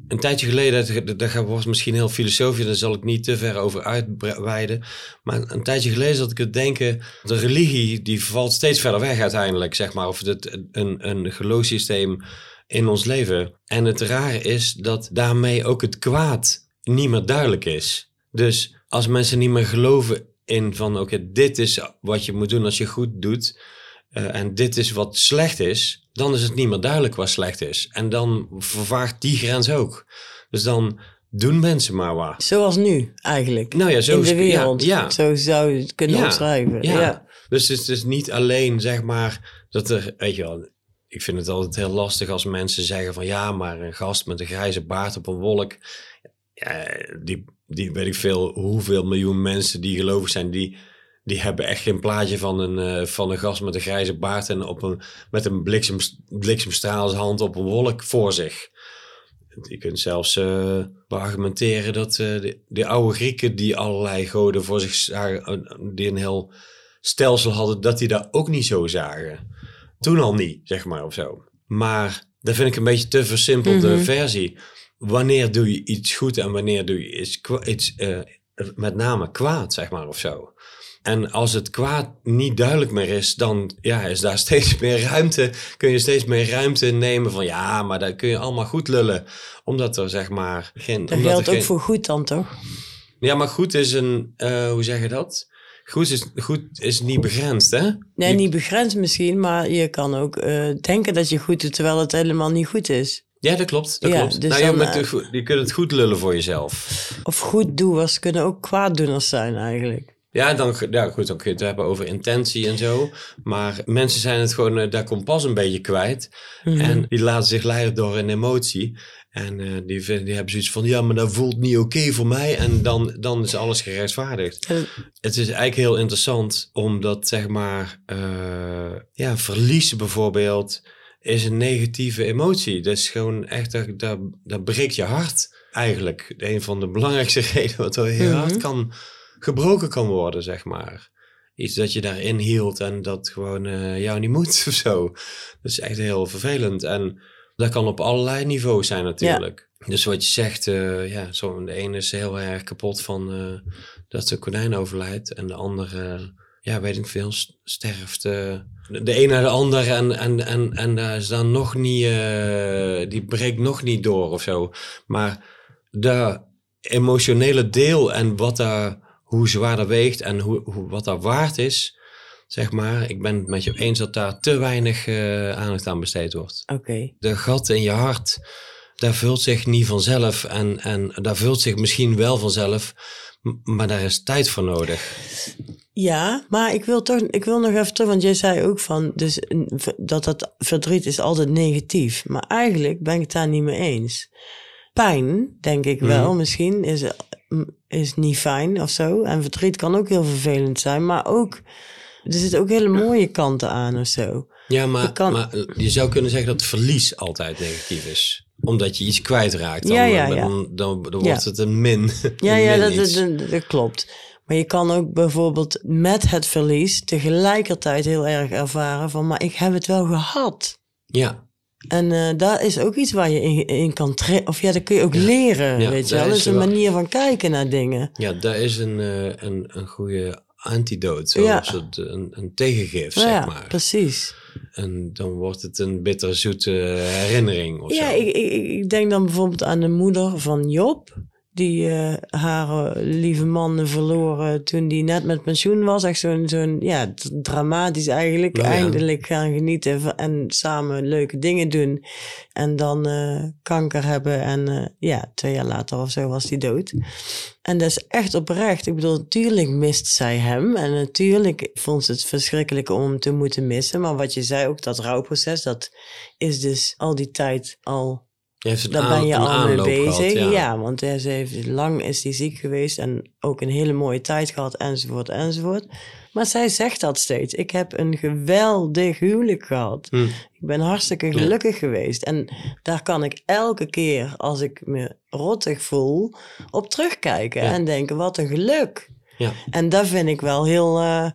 Een tijdje geleden, dat was misschien heel filosofisch, daar zal ik niet te ver over uitweiden. Maar een tijdje geleden zat ik het denken, de religie die valt steeds verder weg uiteindelijk, zeg maar. Of het, een, een in ons leven. En het rare is dat daarmee ook het kwaad niet meer duidelijk is. Dus als mensen niet meer geloven in van oké, dit is wat je moet doen als je goed doet uh, en dit is wat slecht is, dan is het niet meer duidelijk wat slecht is. En dan vervaagt die grens ook. Dus dan doen mensen maar wat. Zoals nu eigenlijk. Nou ja, zo in de wereld. Ja, Zo zou je het kunnen ja, omschrijven. Ja. ja. Dus het is dus niet alleen zeg maar dat er, weet je wel, ik vind het altijd heel lastig als mensen zeggen van ja, maar een gast met een grijze baard op een wolk, die die weet ik veel, hoeveel miljoen mensen die gelovig zijn, die, die hebben echt geen plaatje van een, uh, van een gast met een grijze baard en op een, met een bliksem, bliksemstraalshand op een wolk voor zich. Je kunt zelfs uh, argumenteren dat uh, de, de, oude Grieken die allerlei goden voor zich zagen, die een heel stelsel hadden, dat die dat ook niet zo zagen. Toen al niet, zeg maar, of zo. Maar dat vind ik een beetje te versimpelde mm versie wanneer doe je iets goed en wanneer doe je iets, iets uh, met name kwaad, zeg maar, of zo. En als het kwaad niet duidelijk meer is, dan ja, is daar steeds meer ruimte. Kun je steeds meer ruimte nemen van ja, maar dat kun je allemaal goed lullen. Omdat er zeg maar geen. Dat geldt ook voor goed dan toch? Ja, maar goed is een. Uh, hoe zeg je dat? Goed is, goed is niet begrensd, hè? Nee, niet begrensd misschien, maar je kan ook uh, denken dat je goed doet terwijl het helemaal niet goed is. Ja, dat klopt. Dat klopt. Dus nou, ja, met de, je kunt het goed lullen voor jezelf. Of goed doers kunnen ook kwaaddoeners zijn eigenlijk. Ja, dan, ja, goed, dan kun je het hebben over intentie en zo. Maar mensen zijn het gewoon, uh, daar kompas een beetje kwijt. Mhm. En die laten zich leiden door een emotie. En uh, die, vinden, die hebben zoiets van, ja, maar dat voelt niet oké voor mij. En dan, dan is alles gerechtvaardigd. Het is eigenlijk heel interessant, omdat zeg maar, uh, ja, verliezen bijvoorbeeld is een negatieve emotie. Dat is gewoon echt, dat, dat, dat breekt je hart eigenlijk. Een van de belangrijkste redenen wat er heel hard mhm. kan, gebroken kan worden, zeg maar. Iets dat je daarin hield en dat gewoon uh, jou niet moet of zo. Dat is echt heel vervelend. En dat kan op allerlei niveaus zijn natuurlijk. Dus wat je zegt, uh, ja, zo, de ene is heel erg kapot van uh, dat de konijn overlijdt. En de andere, ja, weet ik veel, sterft. Uh, de een naar de ander en, en, en, en daar is dan nog niet, die breekt nog niet door of zo. Maar de emotionele deel en wat daar, hoe zwaar dat weegt en hoe, hoe, wat daar waard is, zeg maar. Ik ben het met je eens dat daar te weinig uh, aandacht aan besteed wordt. Oké. De gat in je hart, daar vult zich niet vanzelf en, en daar vult zich misschien wel vanzelf, maar daar is tijd voor nodig. Ja, maar ik wil toch, ik wil nog even terug, want jij zei ook van, dus dat dat verdriet is altijd negatief. Maar eigenlijk ben ik het daar niet mee eens. Pijn, denk ik wel, mhm. misschien is, is niet fijn of zo. En verdriet kan ook heel vervelend zijn, maar ook er zitten ook hele mooie kanten aan of zo. Ja, maar, maar je zou kunnen zeggen dat verlies altijd negatief is omdat je iets kwijtraakt. Dan, ja, ja, ja. Dan, dan, dan, wordt het een min. Ja, ja dat, dat, dat, klopt. Maar je kan ook bijvoorbeeld met het verlies tegelijkertijd heel erg ervaren van, maar ik heb het wel gehad. Ja. En uh, daar is ook iets waar je in, in kan Of ja, dat kun je ook leren, weet je wel. Dat is een manier van kijken naar dingen. Ja, daar is een, uh, een, een goede antidote, zo ja. een, een tegengif, zeg ja, maar. precies. En dan wordt het een bitterzoete herinnering of ja. Ik, ik, ik denk dan bijvoorbeeld aan de moeder van Job die uh, haar eh, lieve man verloren toen die net met pensioen was. Echt zo'n, zo'n ja, dramatisch eigenlijk. Eindelijk gaan genieten en samen leuke dingen doen. En dan uh, kanker hebben en ja, twee jaar later of zo was hij dood. En dat is echt oprecht. Ik bedoel, natuurlijk mist zij hem. En natuurlijk vond ze het verschrikkelijk om hem te moeten missen. Maar wat je zei ook, dat rouwproces, dat is dus al die tijd al daar ben je al mee bezig. ja. want ze heeft, lang is hij ziek geweest en ook een hele mooie tijd gehad, enzovoort, enzovoort. Maar zij zegt dat steeds. Ik heb een geweldig huwelijk gehad. Hm. Ik ben hartstikke gelukkig geweest. En daar kan ik elke keer, als ik me rottig voel, op terugkijken en denken: wat een geluk. Ja. En dat vind ik wel heel. Uh,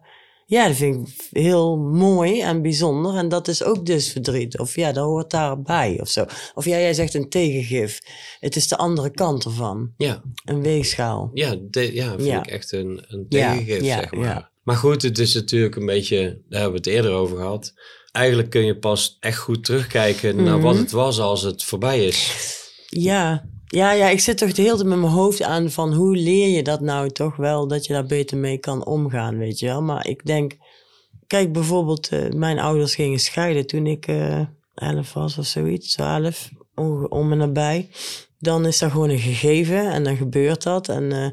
ja, dat vind ik heel mooi en bijzonder. En dat is ook dus verdriet. Of ja, dat hoort daarbij of zo. Of ja, jij zegt een tegengif. Het is de andere kant ervan. Ja. Een weegschaal. Ja, ja vind ik echt een, een tegengif, ja, zeg maar. Maar goed, het is natuurlijk een beetje, daar hebben we het eerder over gehad. Eigenlijk kun je pas echt goed terugkijken naar wat mhm. het was als het voorbij is. Ja, ja, ja, ik zit toch de hele tijd met mijn hoofd aan van hoe leer je dat nou toch wel, dat je daar beter mee kan omgaan, weet je wel. Maar ik denk, kijk bijvoorbeeld, uh, mijn ouders gingen scheiden toen ik uh, elf was of zoiets, twaalf, om en nabij. Dan is dat gewoon een gegeven en dan gebeurt dat. En uh,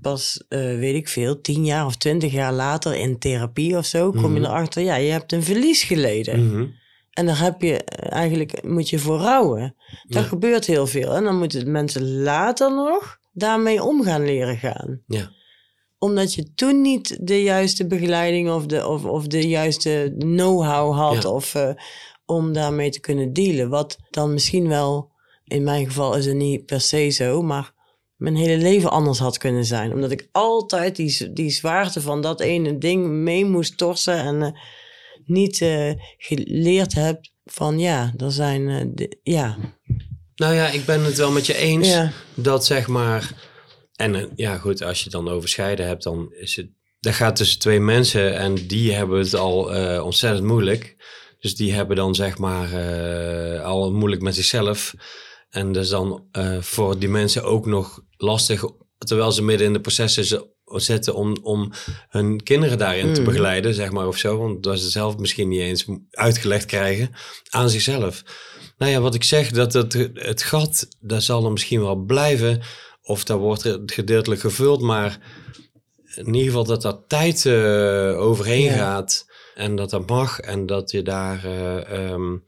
pas, weet ik veel, tien jaar of twintig jaar later in therapie of zo, kom je mhm. erachter, ja, je hebt een verlies geleden. Mm en daar heb je eigenlijk, moet je voor rouwen. Dat gebeurt heel veel. En dan moeten mensen later nog daarmee om gaan leren gaan. Ja. Omdat je toen niet de juiste begeleiding of de, of, of de juiste know-how had of, uh, om daarmee te kunnen dealen. Wat dan misschien wel, in mijn geval is het niet per se zo, maar mijn hele leven anders had kunnen zijn. Omdat ik altijd die, die zwaarte van dat ene ding mee moest torsen en... Uh, niet uh, geleerd hebt van ja, er zijn, uh, ja. Nou ja, ik ben het wel met je eens dat zeg maar, en uh, ja goed, als je dan overschrijden hebt, dan is het, dat gaat tussen twee mensen en die hebben het al ontzettend moeilijk. Dus die hebben dan zeg maar al moeilijk met zichzelf. En dat is dan voor die mensen ook nog lastig, terwijl ze midden in de proces zetten om, om hun kinderen daarin te hmm. begeleiden, zeg maar, of zo. Want dat ze zelf misschien niet eens uitgelegd krijgen aan zichzelf. Nou ja, wat ik zeg, dat het, het gat, dat zal er misschien wel blijven. Of dat wordt gedeeltelijk gevuld, maar in ieder geval dat dat tijd uh, overheen gaat. En dat dat mag. En dat je daar uh, um,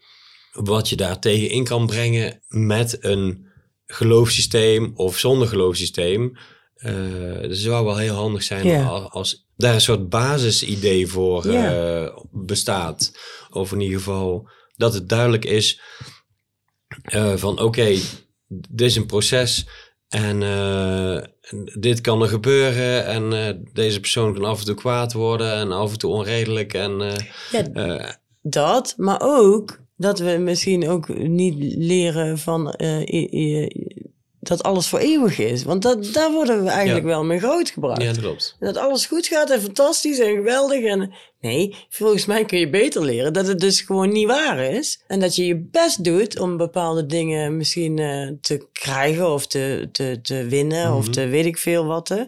wat je daar tegen in kan brengen met een geloofssysteem of zonder geloofssysteem. Uh, dat zou wel heel handig zijn als, als, daar een soort basisidee voor ja. bestaat. Of in ieder geval dat het duidelijk is van oké, okay, dit is een proces en dit kan er gebeuren en deze persoon kan af en toe kwaad worden en af en toe onredelijk. En, ja, dat, maar ook dat we misschien ook niet leren van dat alles voor eeuwig is. Want dat, daar worden we eigenlijk wel mee grootgebracht. Ja, dat klopt. Dat alles goed gaat en fantastisch en geweldig. En nee, volgens mij kun je beter leren dat het dus gewoon niet waar is. En dat je je best doet om bepaalde dingen misschien uh, te krijgen of te, te, te winnen of mhm. te weet ik veel wat.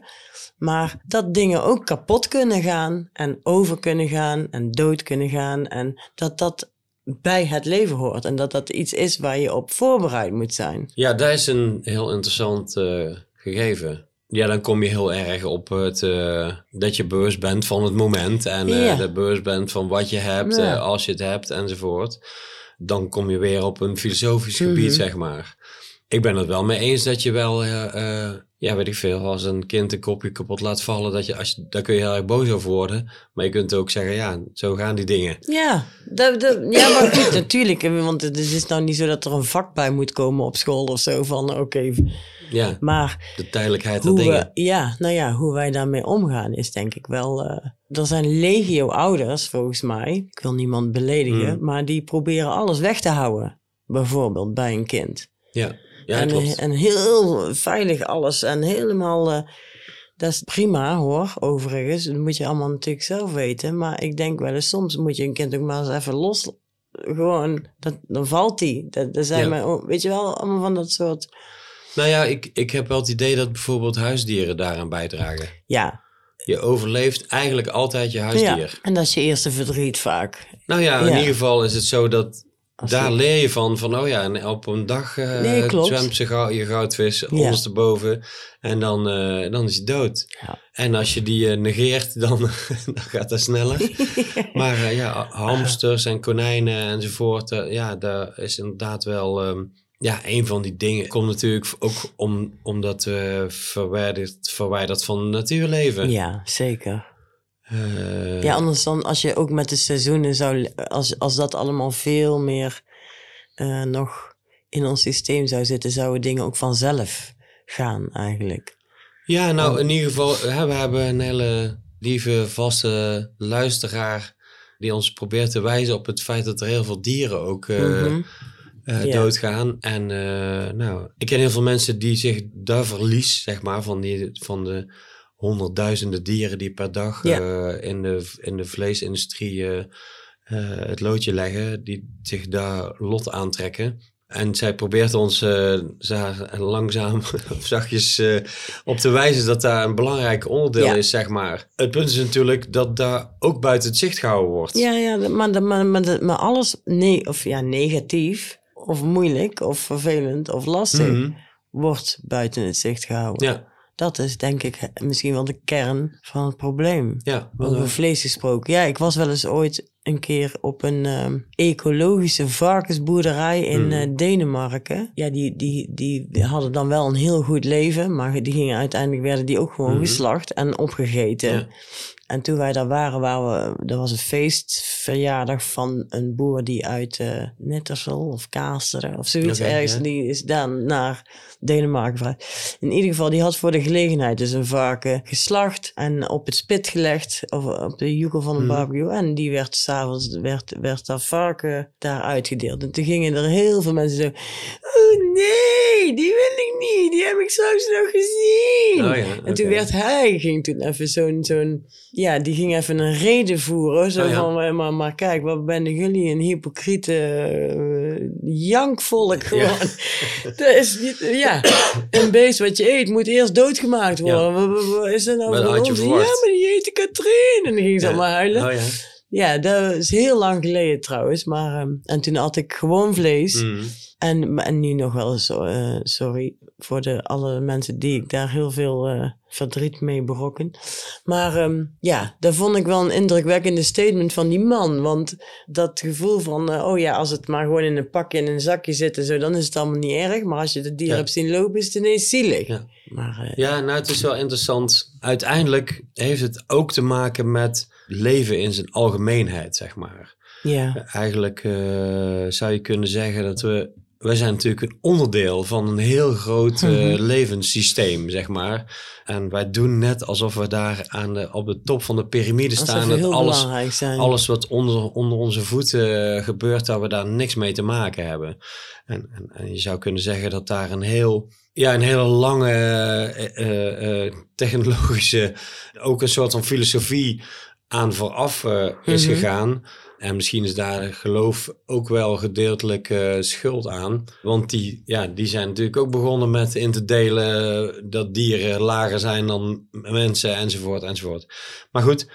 Maar dat dingen ook kapot kunnen gaan en over kunnen gaan en dood kunnen gaan. En dat dat bij het leven hoort. En dat dat iets is waar je op voorbereid moet zijn. Ja, dat is een heel interessant uh, gegeven. Ja, dan kom je heel erg op het uh, dat je bewust bent van het moment. En uh, ja. dat bewust bent van wat je hebt, ja. als je het hebt enzovoort. Dan kom je weer op een filosofisch gebied, mm -hmm. zeg maar. Ik ben het wel mee eens dat je wel ja, weet ik veel, als een kind een kopje kapot laat vallen, dat je, als je, daar kun je heel erg boos over worden. Maar je kunt ook zeggen, ja, zo gaan die dingen. Ja, dat, dat, ja maar goed, natuurlijk. Want het is nou niet zo dat er een vak bij moet komen op school of zo van, oké. Okay, ja, maar de tijdelijkheid van dingen. We, ja, nou ja, hoe wij daarmee omgaan is denk ik wel... Uh, er zijn legio ouders, volgens mij. Ik wil niemand beledigen, mm. maar die proberen alles weg te houden. Bijvoorbeeld bij een kind. Ja. Ja, en, klopt. en heel veilig alles en helemaal. Uh, dat is prima hoor, overigens. Dat moet je allemaal natuurlijk zelf weten. Maar ik denk wel eens, soms moet je een kind ook maar eens even los. Gewoon, dat, dan valt hij. Dat, dat zijn ja. weet je wel, allemaal van dat soort. Nou ja, ik, ik heb wel het idee dat bijvoorbeeld huisdieren daaraan bijdragen. Ja. Je overleeft eigenlijk altijd je huisdier. Ja, en dat is je eerste verdriet vaak. Nou ja, in ja. ieder geval is het zo dat daar leer je van, van oh ja, en op een dag uh, nee, zwemt ze je goudvis ja. ondersteboven en dan, uh, dan is hij dood. Ja. En als je die uh, negeert, dan, dan gaat dat sneller. maar ja, hamsters en konijnen enzovoort, ja, daar is inderdaad wel um, ja, een van die dingen. Komt natuurlijk ook om, omdat we verwijderd, verwijderd van het natuurleven. Ja, zeker. Uh, ja, anders dan als je ook met de seizoenen zou, als, als dat allemaal veel meer uh, nog in ons systeem zou zitten, zouden dingen ook vanzelf gaan eigenlijk. Ja, nou oh. in ieder geval, we hebben een hele lieve, vaste luisteraar die ons probeert te wijzen op het feit dat er heel veel dieren ook uh, mm -hmm. uh, ja. doodgaan. En nou, ik ken heel veel mensen die zich daar verlies, zeg maar, van, die, van de honderdduizenden dieren die per dag ja. uh, in, de, in de vleesindustrie uh, uh, het loodje leggen, die zich daar lot aantrekken. En zij probeert ons langzaam of zachtjes op te wijzen dat daar een belangrijk onderdeel ja. is, zeg maar. Het punt is natuurlijk dat daar ook buiten het zicht gehouden wordt. Ja, ja maar, maar, maar, maar alles nee, of ja, negatief of moeilijk of vervelend of lastig mm -hmm. wordt buiten het zicht gehouden. Ja. Dat is denk ik misschien wel de kern van het probleem. Ja, Over vlees gesproken. Ja, ik was wel eens ooit een keer op een um, ecologische varkensboerderij in mm. uh, Denemarken. Ja, die, die, die hadden dan wel een heel goed leven, maar die gingen uiteindelijk werden die ook gewoon mm. geslacht en opgegeten. Ja. En toen wij daar waren, waren we, er was een feestverjaardag van een boer die uit uh, Nettersel of Kaasteren of zoiets okay, ergens. Die is dan naar Denemarken. In ieder geval, die had voor de gelegenheid dus een varken geslacht en op het spit gelegd, of op de joekel van een mm. barbecue. En die werd s'avonds, werd, werd dat varken daar uitgedeeld. En toen gingen er heel veel mensen zo, oh nee, die wil ik niet, die heb ik straks nog gezien. Oh ja, en toen werd hij, ging toen even zo'n, zo'n, ja, die ging even een reden voeren. Zo oh ja. van, maar, maar kijk, wat ben jullie een hypocriete uh, jankvolk gewoon. Ja. dat is niet, ja, een beest wat je eet moet eerst doodgemaakt worden. Ja. Is er nou maar voor ons? Ja, maar die heette Katrien. En dan ging ze allemaal huilen. Oh, ja. Ja, dat is heel lang geleden trouwens. Maar, um, en toen had ik gewoon vlees. Mm. En, en nu nog wel eens, uh, sorry voor de, alle mensen die ik daar heel veel uh, verdriet mee berokken. Maar um, ja, dat vond ik wel een indrukwekkende statement van die man. Want dat gevoel van, uh, oh ja, als het maar gewoon in een pakje en een zakje zit en zo, dan is het allemaal niet erg. Maar als je de dier ja. hebt zien lopen, is het ineens zielig. Ja. Maar, ja, nou het is wel interessant. Uiteindelijk heeft het ook te maken met leven in zijn algemeenheid, zeg maar. Ja. Eigenlijk zou je kunnen zeggen dat we wij zijn natuurlijk een onderdeel van een heel groot uh, mm-hmm. levenssysteem, zeg maar. En wij doen net alsof we daar aan de, op de top van de piramide staan. Dat alles, alles wat onder, onder onze voeten gebeurt, dat we daar niks mee te maken hebben. En, en, en je zou kunnen zeggen dat daar een heel ja, een hele lange uh, uh, technologische, ook een soort van filosofie aan vooraf is mm-hmm. gegaan. En misschien is daar geloof ook wel gedeeltelijk uh, schuld aan. Want die, ja, die zijn natuurlijk ook begonnen met in te delen dat dieren lager zijn dan mensen enzovoort enzovoort. Maar goed,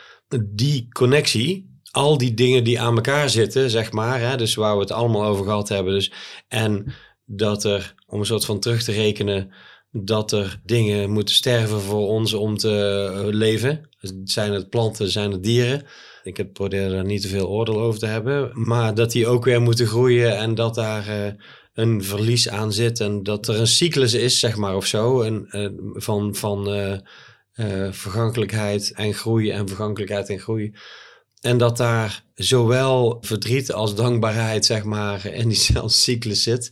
die connectie, al die dingen die aan elkaar zitten, zeg maar, hè, dus waar we het allemaal over gehad hebben. Dus, en dat er, om een soort van terug te rekenen, dat er dingen moeten sterven voor ons om te uh, leven. Zijn het planten, zijn het dieren. Ik heb probeer daar niet te veel oordeel over te hebben. Maar dat die ook weer moeten groeien en dat daar uh, een verlies aan zit. En dat er een cyclus is, zeg maar, of zo. En, uh, van van uh, vergankelijkheid en groei en vergankelijkheid en groei. En dat daar zowel verdriet als dankbaarheid, zeg maar, in diezelfde cyclus zit.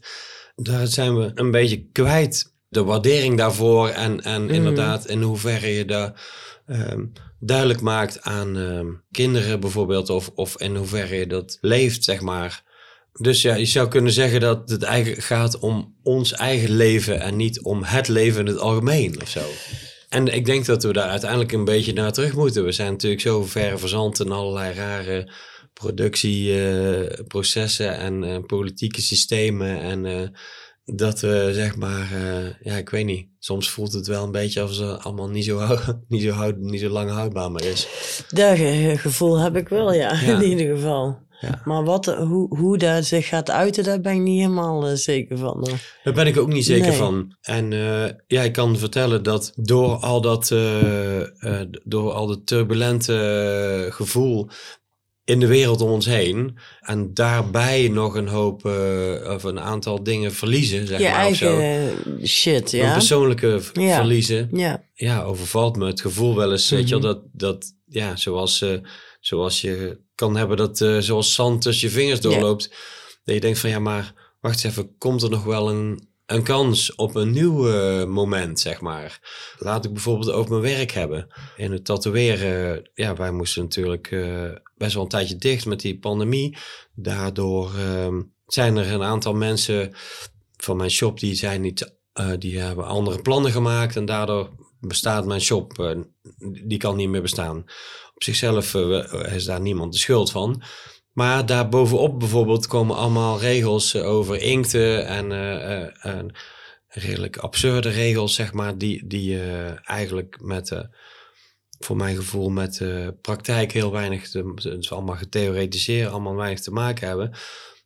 Daar zijn we een beetje kwijt. De waardering daarvoor en, en mm. inderdaad in hoeverre je daar um, duidelijk maakt aan uh, kinderen bijvoorbeeld, of, of in hoeverre je dat leeft, zeg maar. Dus ja, je zou kunnen zeggen dat het eigenlijk gaat om ons eigen leven en niet om het leven in het algemeen of zo. En ik denk dat we daar uiteindelijk een beetje naar terug moeten. We zijn natuurlijk zo ver verzand in allerlei rare productieprocessen uh, en uh, politieke systemen en uh, dat we zeg maar, uh, ja, ik weet niet. Soms voelt het wel een beetje alsof ze allemaal niet zo, niet zo, houd, niet zo lang houdbaar meer is. Dat gevoel heb ik wel, ja, ja. in ieder geval. Ja. Maar wat, hoe, hoe dat zich gaat uiten, daar ben ik niet helemaal uh, zeker van. Daar ben ik ook niet zeker nee. van. En uh, ja, ik kan vertellen dat door al dat, door al dat turbulente gevoel in de wereld om ons heen. En daarbij nog een hoop uh, of een aantal dingen verliezen, zeg Je maar. eigen shit, ja. Een persoonlijke ja. verliezen. Ja. ja, overvalt me het gevoel wel eens, mm -hmm. weet je wel, dat, dat ja, zoals, uh, zoals je kan hebben dat uh, zoals zand tussen je vingers doorloopt. Ja. Dat je denkt van ja, maar wacht eens even, komt er nog wel een, een kans op een nieuw uh, moment, zeg maar. Laat ik bijvoorbeeld over mijn werk hebben. In het tatoeëren, ja, wij moesten natuurlijk uh, best wel een tijdje dicht met die pandemie. Daardoor uh, zijn er een aantal mensen van mijn shop die zijn niet, uh, die hebben andere plannen gemaakt en daardoor bestaat mijn shop, die kan niet meer bestaan. Op zichzelf is daar niemand de schuld van. Maar daarbovenop bijvoorbeeld komen allemaal regels over inkten en, uh, uh, en redelijk absurde regels, zeg maar, die, die uh, eigenlijk met, voor mijn gevoel, met de praktijk heel weinig, te, dus allemaal getheoretiseerd, allemaal weinig te maken hebben.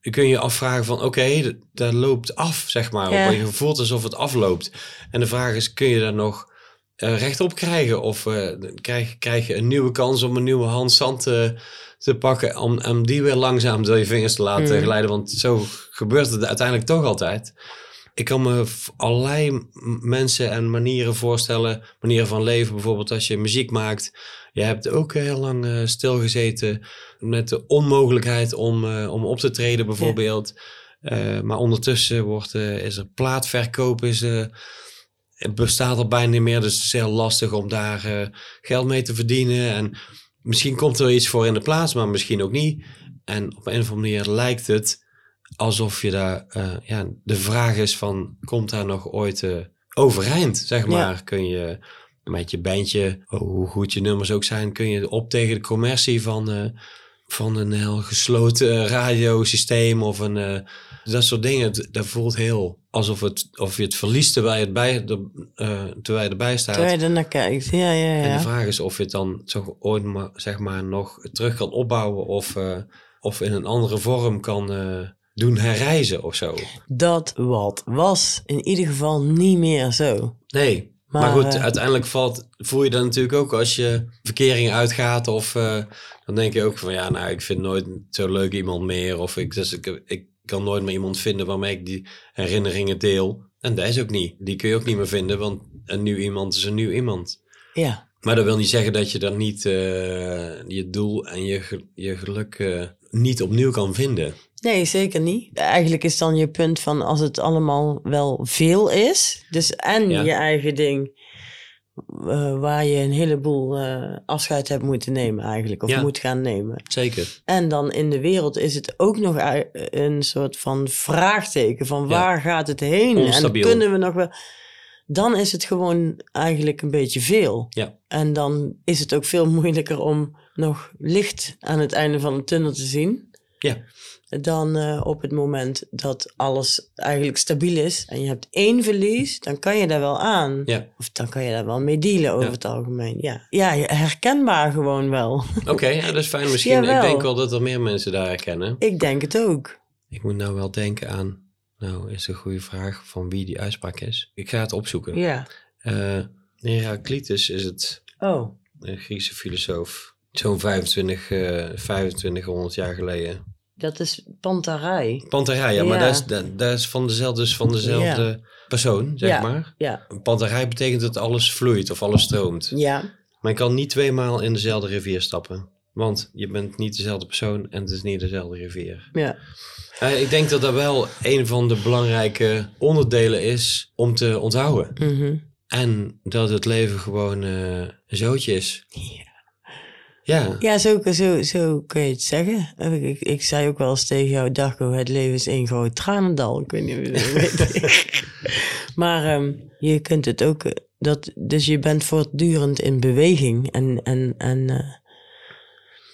Je kun je afvragen van, oké, okay, dat loopt af, zeg maar. Ja. Je voelt alsof het afloopt. En de vraag is, kun je daar nog uh, rechtop krijgen? Of uh, krijg, krijg je een nieuwe kans om een nieuwe hand zand te, te pakken... Om, om die weer langzaam door je vingers te laten mm. glijden? Want zo gebeurt het uiteindelijk toch altijd. Ik kan me allerlei mensen en manieren voorstellen, manieren van leven. Bijvoorbeeld als je muziek maakt. Je hebt ook heel lang uh, stilgezeten met de onmogelijkheid om, uh, om op te treden bijvoorbeeld. Ja. Uh, maar ondertussen wordt, is er plaatverkoop, is, het bestaat al bijna niet meer. Dus het is heel lastig om daar geld mee te verdienen. En misschien komt er iets voor in de plaats, maar misschien ook niet. En op een of andere manier lijkt het alsof je daar, uh, ja, de vraag is van, komt daar nog ooit uh, overeind, zeg maar? Ja. Kun je met je bandje, hoe goed je nummers ook zijn, kun je op tegen de commercie van, uh, van een heel gesloten radiosysteem of een, dat soort dingen. Dat voelt heel alsof het, of je het verliest terwijl je, het bij, de, terwijl je erbij staat. Terwijl je er naar kijkt, ja, ja, ja. En de vraag is of je het dan zo ooit maar, zeg maar, nog terug kan opbouwen of, of in een andere vorm kan doen herreizen of zo. Dat wat was in ieder geval niet meer zo. Nee, maar, maar goed, uiteindelijk valt, voel je dan natuurlijk ook als je verkering uitgaat of dan denk je ook van ja, nou ik vind nooit zo leuk iemand meer of ik, dus ik, ik kan nooit meer iemand vinden waarmee ik die herinneringen deel. En dat is ook niet. Die kun je ook niet meer vinden, want een nieuw iemand is een nieuw iemand. Ja. Maar dat wil niet zeggen dat je dan niet uh, je doel en je, je geluk niet opnieuw kan vinden. Nee, zeker niet. Eigenlijk is dan je punt van als het allemaal wel veel is, dus en ja. je eigen ding, uh, waar je een heleboel uh, afscheid hebt moeten nemen eigenlijk, of Ja. moet gaan nemen. Zeker. En dan in de wereld is het ook nog een soort van vraagteken van Ja. waar gaat het heen? Onstabiel. En kunnen we nog wel... Dan is het gewoon eigenlijk een beetje veel. Ja. En dan is het ook veel moeilijker om nog licht aan het einde van de tunnel te zien. Ja. Dan eh, op het moment dat alles eigenlijk stabiel is en je hebt één verlies, dan kan je daar wel aan. Ja. Of dan kan je daar wel mee dealen over Ja. het algemeen. Ja, ja herkenbaar gewoon wel. Oké, ja, dat is fijn. Misschien, ik denk wel dat er meer mensen daar herkennen. Ik denk het ook. Ik moet nou wel denken aan, nou is een goede vraag van wie die uitspraak is. Ik ga het opzoeken. Ja. Eh, Heraclitus is het, Oh, een Griekse filosoof. Zo'n 25, eh 2500 jaar geleden. Dat is Pantarij. Panterij, ja, maar Ja. dat is, dat, dat is van dezelfde, dus van dezelfde persoon, zeg Ja. maar. Ja, Panterij betekent dat alles vloeit of alles stroomt. ja, Maar je kan niet tweemaal in dezelfde rivier stappen. Want je bent niet dezelfde persoon en het is niet dezelfde rivier. ja. Eh, ik denk dat dat wel een van de belangrijke onderdelen is om te onthouden. Mhm. En dat het leven gewoon eh, een zootje is. Ja. Ja, zo, zo, zo kun je het zeggen. Ik, ik, ik zei ook wel eens tegen jou, Darko, het leven is één groot tranendal. Ik weet niet of je dat weet. maar ehm, je kunt het ook... Dat, dus je bent voortdurend in beweging. En, en, en eh,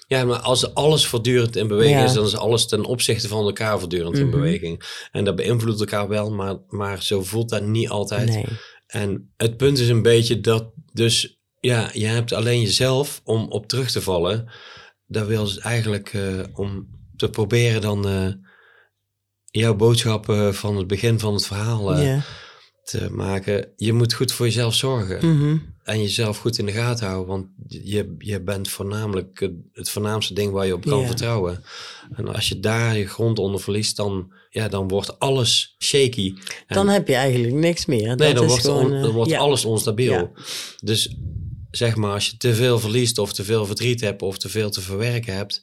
ja, maar als alles voortdurend in beweging Ja. is, dan is alles ten opzichte van elkaar voortdurend in Mhm. beweging. En dat beïnvloedt elkaar wel, maar, maar zo voelt dat niet altijd. nee. En het punt is een beetje dat, dus ja, je hebt alleen jezelf om op terug te vallen. Dat wil dus eigenlijk eh, om te proberen dan eh, jouw boodschappen van het begin van het verhaal eh, te maken. Je moet goed voor jezelf zorgen Mhm. en jezelf goed in de gaten houden, want je, je bent voornamelijk het, het voornaamste ding waar je op kan vertrouwen. En als je daar je grond onder verliest, dan, ja, dan wordt alles shaky. En- Dan heb je eigenlijk niks meer. Nee, dat dan is wordt, gewoon, on- eh, dan wordt ja. alles onstabiel. Ja. Dus zeg maar, als je te veel verliest of te veel verdriet hebt of te veel te verwerken hebt,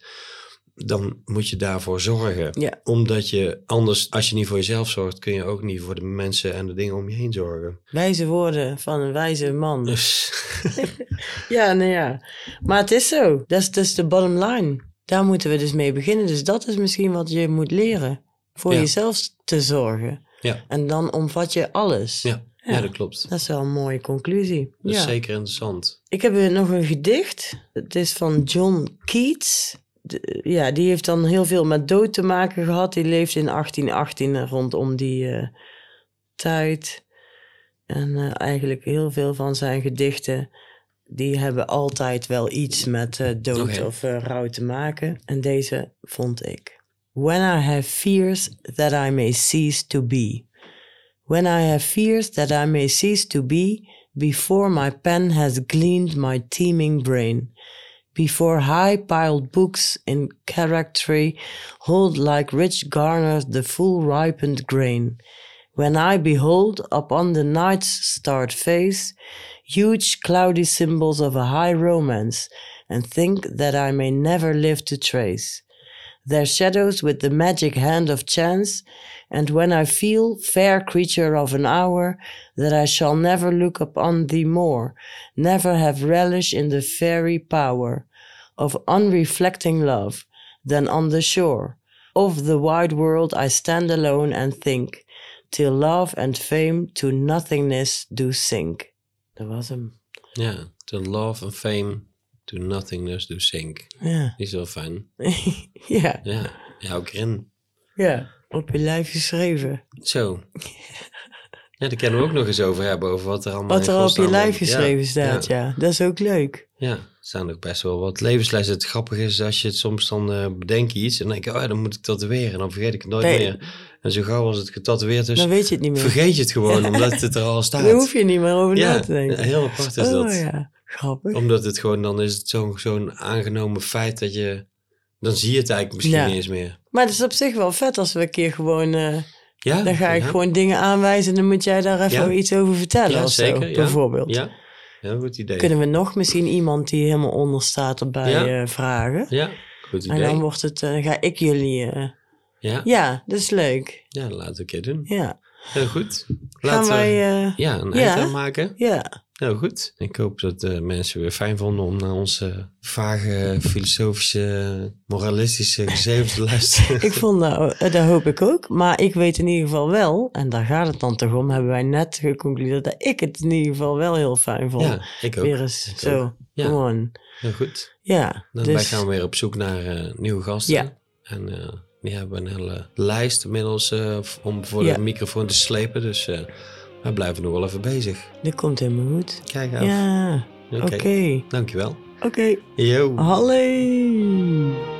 dan moet je daarvoor zorgen. Ja. Omdat je anders, als je niet voor jezelf zorgt, kun je ook niet voor de mensen en de dingen om je heen zorgen. Wijze woorden van een wijze man. Dus Ja, nou ja. Maar het is zo. Dat is, dat is de bottom line. Daar moeten we dus mee beginnen. Dus dat is misschien wat je moet leren. Voor Ja. jezelf te zorgen. ja, En dan omvat je alles. ja, ja. Ja. dat klopt. Dat is wel een mooie conclusie. Dat is ja. zeker interessant. Ik heb nog een gedicht. Het is van John Keats. De- ja, die heeft dan heel veel met dood te maken gehad. Die leeft in 1818 rondom die eh, tijd. En eh, eigenlijk heel veel van zijn gedichten... die hebben altijd wel iets met eh, dood of rouw te maken. En deze vond ik. When I have fears that I may cease to be. When I have fears that I may cease to be, before my pen has gleaned my teeming brain, before high piled books in charactery hold like rich garners the full ripened grain, when I behold upon the night's starred face huge cloudy symbols of a high romance, and think that I may never live to trace their shadows with the magic hand of chance, and when I feel, fair creature of an hour, that I shall never look upon thee more, never have relish in the fairy power of unreflecting love, then on the shore of the wide world I stand alone and think, till love and fame to nothingness do sink. Dat was hem. Ja, to love and fame, to nothingness do sink. Ja. Is wel fijn. ja. Ja, ja ook erin. Ja. Op je lijf geschreven. Zo. Ja, daar kunnen we ook nog eens over hebben, over wat er allemaal Wat er op je lijf geschreven ja, staat, Ja, ja. Dat is ook leuk. ja, er staan ook best wel wat levenslessen. Het grappige is, als je het soms dan eh bedenk je iets en dan denk je, oh ja, dan moet ik tatoeëren. En dan vergeet ik het nooit Nee. meer. En zo gauw als het getatoeëerd is, Dan weet je het niet meer. vergeet je het gewoon, omdat het er al staat. Daar hoef je niet meer over na te denken. heel apart is oh dat. ja, grappig. Omdat het gewoon, dan is het zo'n zo'n aangenomen feit dat je, dan zie je het eigenlijk misschien Ja. niet eens meer. Maar het is op zich wel vet als we een keer gewoon... eh, Ja, dan ga ik ja. gewoon dingen aanwijzen en dan moet jij daar even iets over vertellen of zo, zeker, ja. bijvoorbeeld. Ja, ja goed idee. Kunnen we nog misschien iemand die helemaal onder staat erbij eh, vragen? Ja, goed En idee. dan wordt het, eh, dan ga ik jullie... Ja, ja, dat is leuk. ja, laten we een keer doen. Ja. Heel goed. Gaan Laten wij... we ja, een eind aan maken. ja, Heel goed. Ik hoop dat de mensen weer fijn vonden om naar onze vage, filosofische, moralistische gezeven te luisteren. ik vond dat... eh, dat hoop ik ook. Maar ik weet in ieder geval wel, en daar gaat het dan toch om, hebben wij net geconcludeerd dat ik het in ieder geval wel heel fijn vond. ja, ik ook. Weer eens Ik zo. Ja. gewoon. Heel goed. Ja, Dan dus... wij gaan weer op zoek naar eh, nieuwe gasten. Ja. En eh, die hebben een hele lijst inmiddels eh, om voor de microfoon te slepen. Dus wij blijven nog wel even bezig. Dat komt helemaal goed. Kijk af. Ja, Oké. oké. Dankjewel. Oké, Yo. hallo.